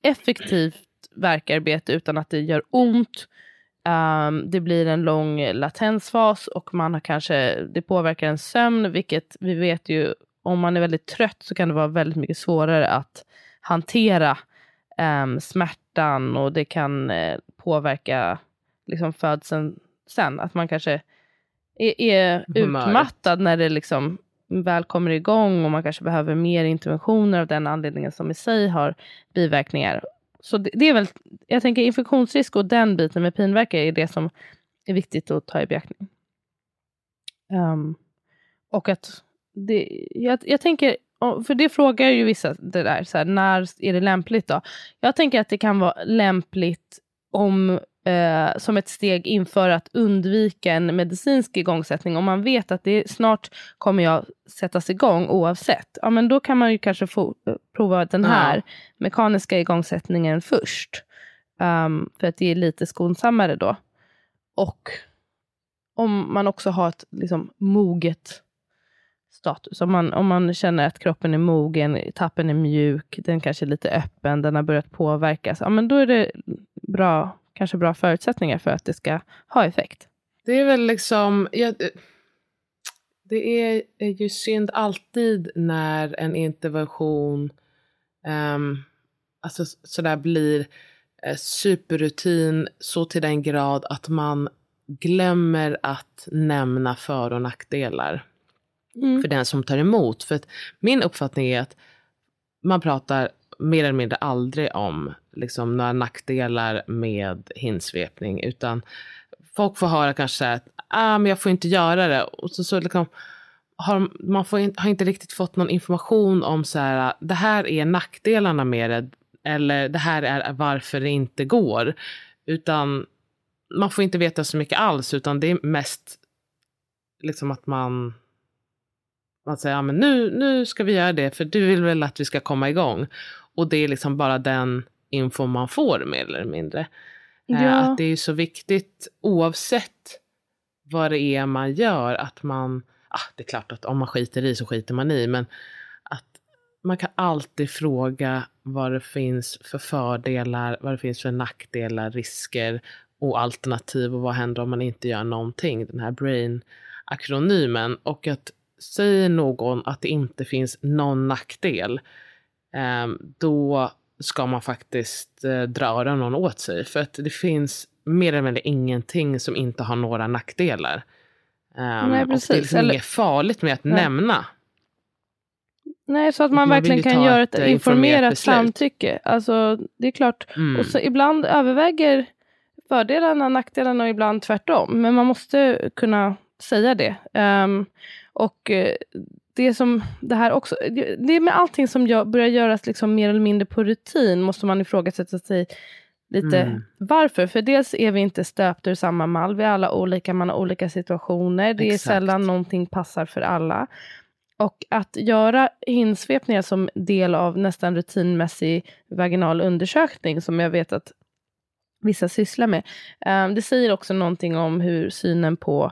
effektivt verkarbete, utan att det gör ont. Um, det blir en lång latensfas och man har kanske, det påverkar en sömn, vilket vi vet ju, om man är väldigt trött så kan det vara väldigt mycket svårare att hantera um, smärtan och det kan uh, påverka liksom, födseln sen. Att man kanske är, är utmattad när det liksom väl kommer igång och man kanske behöver mer interventioner av den anledningen som i sig har biverkningar. Så det, det är väl, jag tänker infektionsrisk och den biten med pinverkar är det som är viktigt att ta i beaktning. Um, och att det, jag, jag tänker, för det frågar ju vissa det där, så här, när är det lämpligt då? Jag tänker att det kan vara lämpligt om eh, som ett steg inför att undvika en medicinsk igångsättning. Om man vet att det snart kommer jag sättas igång oavsett, ja men då kan man ju kanske få eh, prova den här ja. mekaniska igångsättningen först. Um, för att det är lite skonsammare då. Och om man också har ett liksom, moget status. Om man, om man känner att kroppen är mogen, tappen är mjuk, den kanske är lite öppen, den har börjat påverkas. Ja, men då är det bra kanske bra förutsättningar för att det ska ha effekt. Det är väl liksom, ja, eh, det är, ju synd alltid när en intervention um, alltså sådär blir eh, superrutin så till den grad att man glömmer att nämna för och nackdelar mm. för den som tar emot. För min uppfattning är att man pratar mer eller mindre aldrig om liksom, några nackdelar med hinsvepning. Utan folk får höra kanske att ah, men jag får inte göra det. Och så, så liksom, har, man får in, har inte riktigt fått någon information om så här, ah, det här är nackdelarna med det. Eller det här är varför det inte går. Utan man får inte veta så mycket alls. Utan det är mest liksom att man man säger, ja men nu, nu ska vi göra det för du vill väl att vi ska komma igång. Och det är liksom bara den info man får mer eller mindre. Eh, ja. Att det är så viktigt oavsett vad det är man gör att man, ah, det är klart att om man skiter i så skiter man i, men att man kan alltid fråga vad det finns för fördelar, vad det finns för nackdelar, risker och alternativ och vad händer om man inte gör någonting. Den här brain-akronymen. Och att säger någon att det inte finns någon nackdel, Ehm, då ska man faktiskt eh, dra öronen åt sig. För att det finns mer eller mindre ingenting som inte har några nackdelar. Um, Nej, precis. Och det är liksom eller... inget farligt med att Nej. nämna. Nej, så att man, man verkligen kan göra ett, ett eh, informerat samtycke. Alltså, det är klart. Mm. Och så ibland överväger fördelarna nackdelarna och ibland tvärtom. Men man måste kunna säga det. Um, och eh, det som det här också, det är med allting som gör, börjar göras liksom mer eller mindre på rutin måste man ifrågasätta sig lite mm. varför. För dels är vi inte stöpta ur samma mall, vi är alla olika, man har olika situationer. Det Exakt. är sällan någonting passar för alla. Och att göra hinsvepningar som del av nästan rutinmässig vaginal undersökning, som jag vet att vissa sysslar med, um, det säger också någonting om hur synen på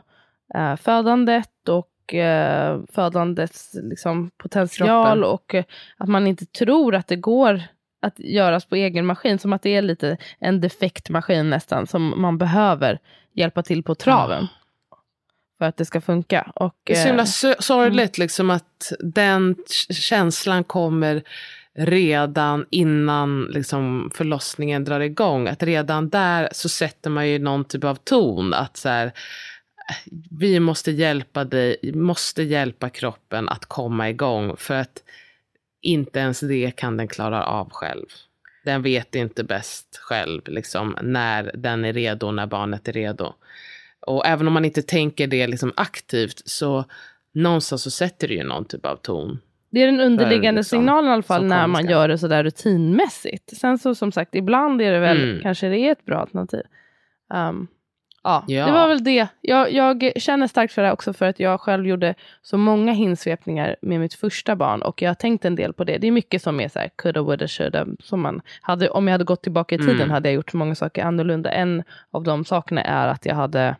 uh, födandet och eh, födandets liksom, potential Kroppen. och eh, att man inte tror att det går att göras på egen maskin. Som att det är lite en defekt maskin nästan som man behöver hjälpa till på traven. Ja. För att det ska funka. Och, det är så himla eh, sorgligt mm. liksom att den känslan kommer redan innan liksom, förlossningen drar igång. Att redan där så sätter man ju någon typ av ton. Att så här, vi måste hjälpa dig, måste hjälpa kroppen att komma igång för att inte ens det kan den klara av själv. den vet inte bäst själv liksom, när den är redo, när barnet är redo. Och även om man inte tänker det liksom aktivt så någonstans så sätter det ju någon typ av ton. Det är den underliggande liksom, signalen i alla fall när man gör det sådär rutinmässigt. Sen så som sagt, ibland är det väl, Mm. kanske det är ett bra alternativ. Um, ja, Ja. det var väl det. Jag, jag känner starkt för det också för att jag själv gjorde så många hinsvepningar med mitt första barn och jag har tänkt en del på det. Det är mycket som är så här coulda, woulda, shoulda. Som man hade, om jag hade gått tillbaka i tiden Mm. hade jag gjort många saker annorlunda. En av de sakerna är att jag hade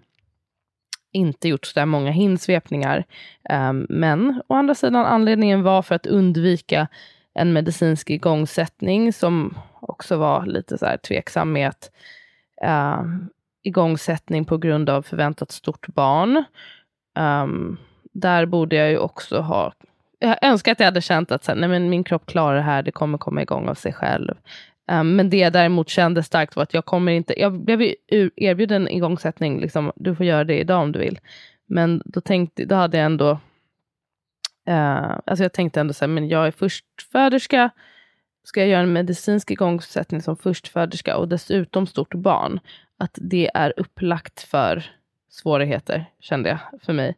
inte gjort så där många hinsvepningar. Um, men å andra sidan anledningen var för att undvika en medicinsk igångsättning som också var lite så här tveksam med att um, igångsättning på grund av förväntat stort barn. Um, där borde jag ju också ha jag önskar att jag hade känt att så här, nej men min kropp klarar det här, det kommer komma igång av sig själv. Um, men det jag däremot kände starkt var att jag kommer inte, jag blev erbjuden igångsättning, liksom, du får göra det idag om du vill. Men då, tänkte, då hade jag ändå, Uh, alltså jag tänkte ändå så här, men jag är förstföderska, ska jag göra en medicinsk igångsättning som förstföderska och dessutom stort barn, att det är upplagt för svårigheter, kände jag för mig.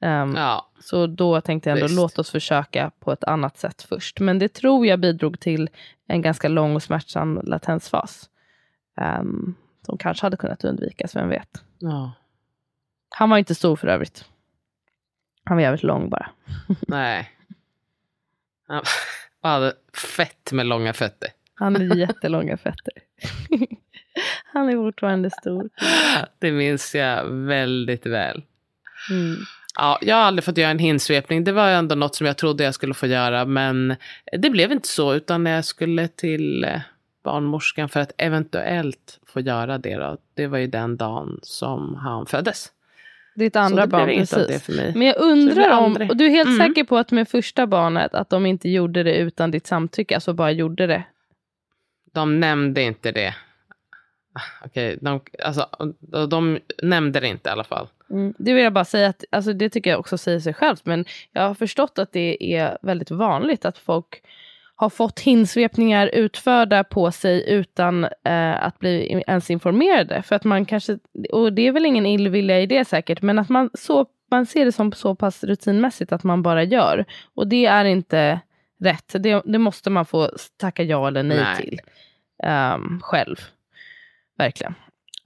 Um, Ja, så då tänkte jag ändå Visst. låt oss försöka på ett annat sätt först. Men det tror jag bidrog till en ganska lång och smärtsam latensfas. Um, som kanske hade kunnat undvikas, vem vet. ja. Han var inte stor för övrigt. Han var jävligt lång bara. nej. Han hade fett med långa fötter. Han hade jättelånga fötter. Han är fortfarande stor. Det minns jag väldigt väl. Mm. Ja, jag har aldrig fått göra en hinsvepning. Det var ändå något som jag trodde jag skulle få göra. Men det blev inte så. Utan jag skulle till eh, barnmorskan för att eventuellt få göra det. Då. Det var ju den dagen som han föddes. Ditt andra barn, precis. Men jag undrar om, och du är helt Mm. säker på att med första barnet, att de inte gjorde det utan ditt samtycke, alltså bara gjorde det? De nämnde inte det. Ah, Okej, de, alltså, de, de nämnde det inte i alla fall. Mm, det vill jag bara säga att alltså det tycker jag också säger sig självt. Men jag har förstått att det är väldigt vanligt att folk har fått hinsvepningar utförda på sig utan eh, att bli ens informerade. För att man kanske, och det är väl ingen illvilja i det säkert, men att man, så, man ser det som så pass rutinmässigt att man bara gör. Och det är inte rätt. Det, det måste man få tacka ja eller nej, Nej. till ehm, själv. Verkligen.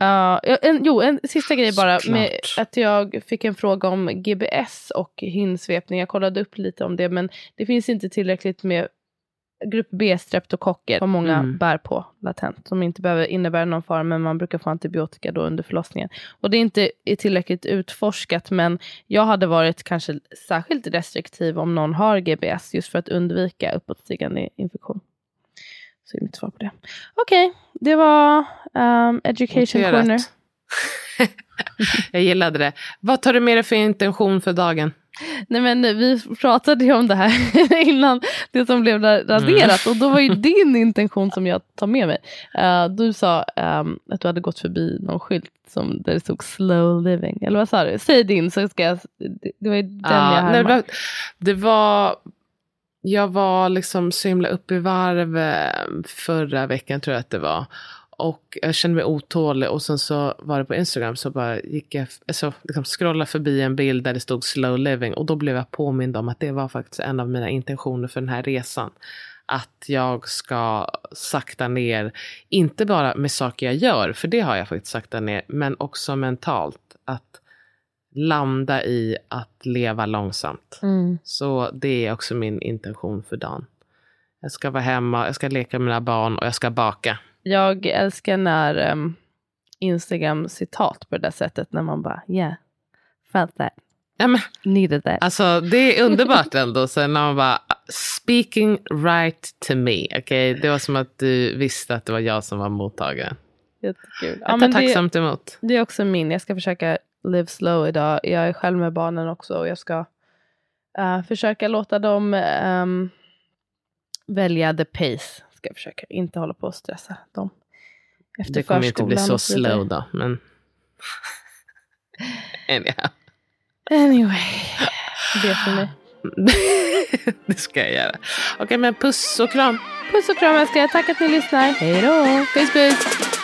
Uh, en, jo, en sista grej bara. Med att jag fick en fråga om GBS och hinsvepning. Jag kollade upp lite om det, men det finns inte tillräckligt med grupp B-streptokocker som många Mm. bär på latent. Som inte behöver innebära någon fara, men man brukar få antibiotika då under förlossningen. Och det är inte tillräckligt utforskat, men jag hade varit kanske särskilt restriktiv om någon har GBS, just för att undvika uppåtstigande infektion. Så är mitt svar på det. Okej, det var um, Education Noterat. Corner. jag gillade det. Vad tar du med dig för intention för dagen? Nej men vi pratade ju om det här innan det som blev ra- raderat och då var ju din intention som jag tar med mig. Eh, du sa ehm, att du hade gått förbi någon skylt som, där det stod slow living. Eller vad sa du? Säg din så ska jag, det, det var ju den Ja, jag nej, det, härmade. var, det var... Jag var liksom så himla upp i varv eh, förra veckan tror jag att det var. Och jag kände mig otålig och sen så var det på Instagram så bara gick jag, alltså, liksom scrollade förbi en bild där det stod slow living och då blev jag påmind om att det var faktiskt en av mina intentioner för den här resan. Att jag ska sakta ner, inte bara med saker jag gör, för det har jag faktiskt sakta ner, men också mentalt. Att landa i att leva långsamt. Mm. Så det är också min intention för dagen. Jag ska vara hemma, jag ska leka med mina barn och jag ska baka. Jag älskar när um, Instagram citat på det där sättet när man bara yeah, felt that, Ja, men, needed that. alltså, det är underbart ändå. Sen när man bara, speaking right to me. Okay? Det var som att du visste att det var jag som var mottagaren. Jättekul. Jag tar men det, tacksamt emot. Det är också min. Jag ska försöka live slow idag. Jag är själv med barnen också och jag ska eh, försöka låta dem ehm, välja the pace. Ska jag försöka. Inte hålla på och stressa dem. Efter Det kommer inte bli så slow då. Men... Anyhow. Anyway. Det för mig. det ska jag göra. Okej, men puss och kram. Puss och kram älskar. Tack att ni lyssnar. Hej då. Puss, puss.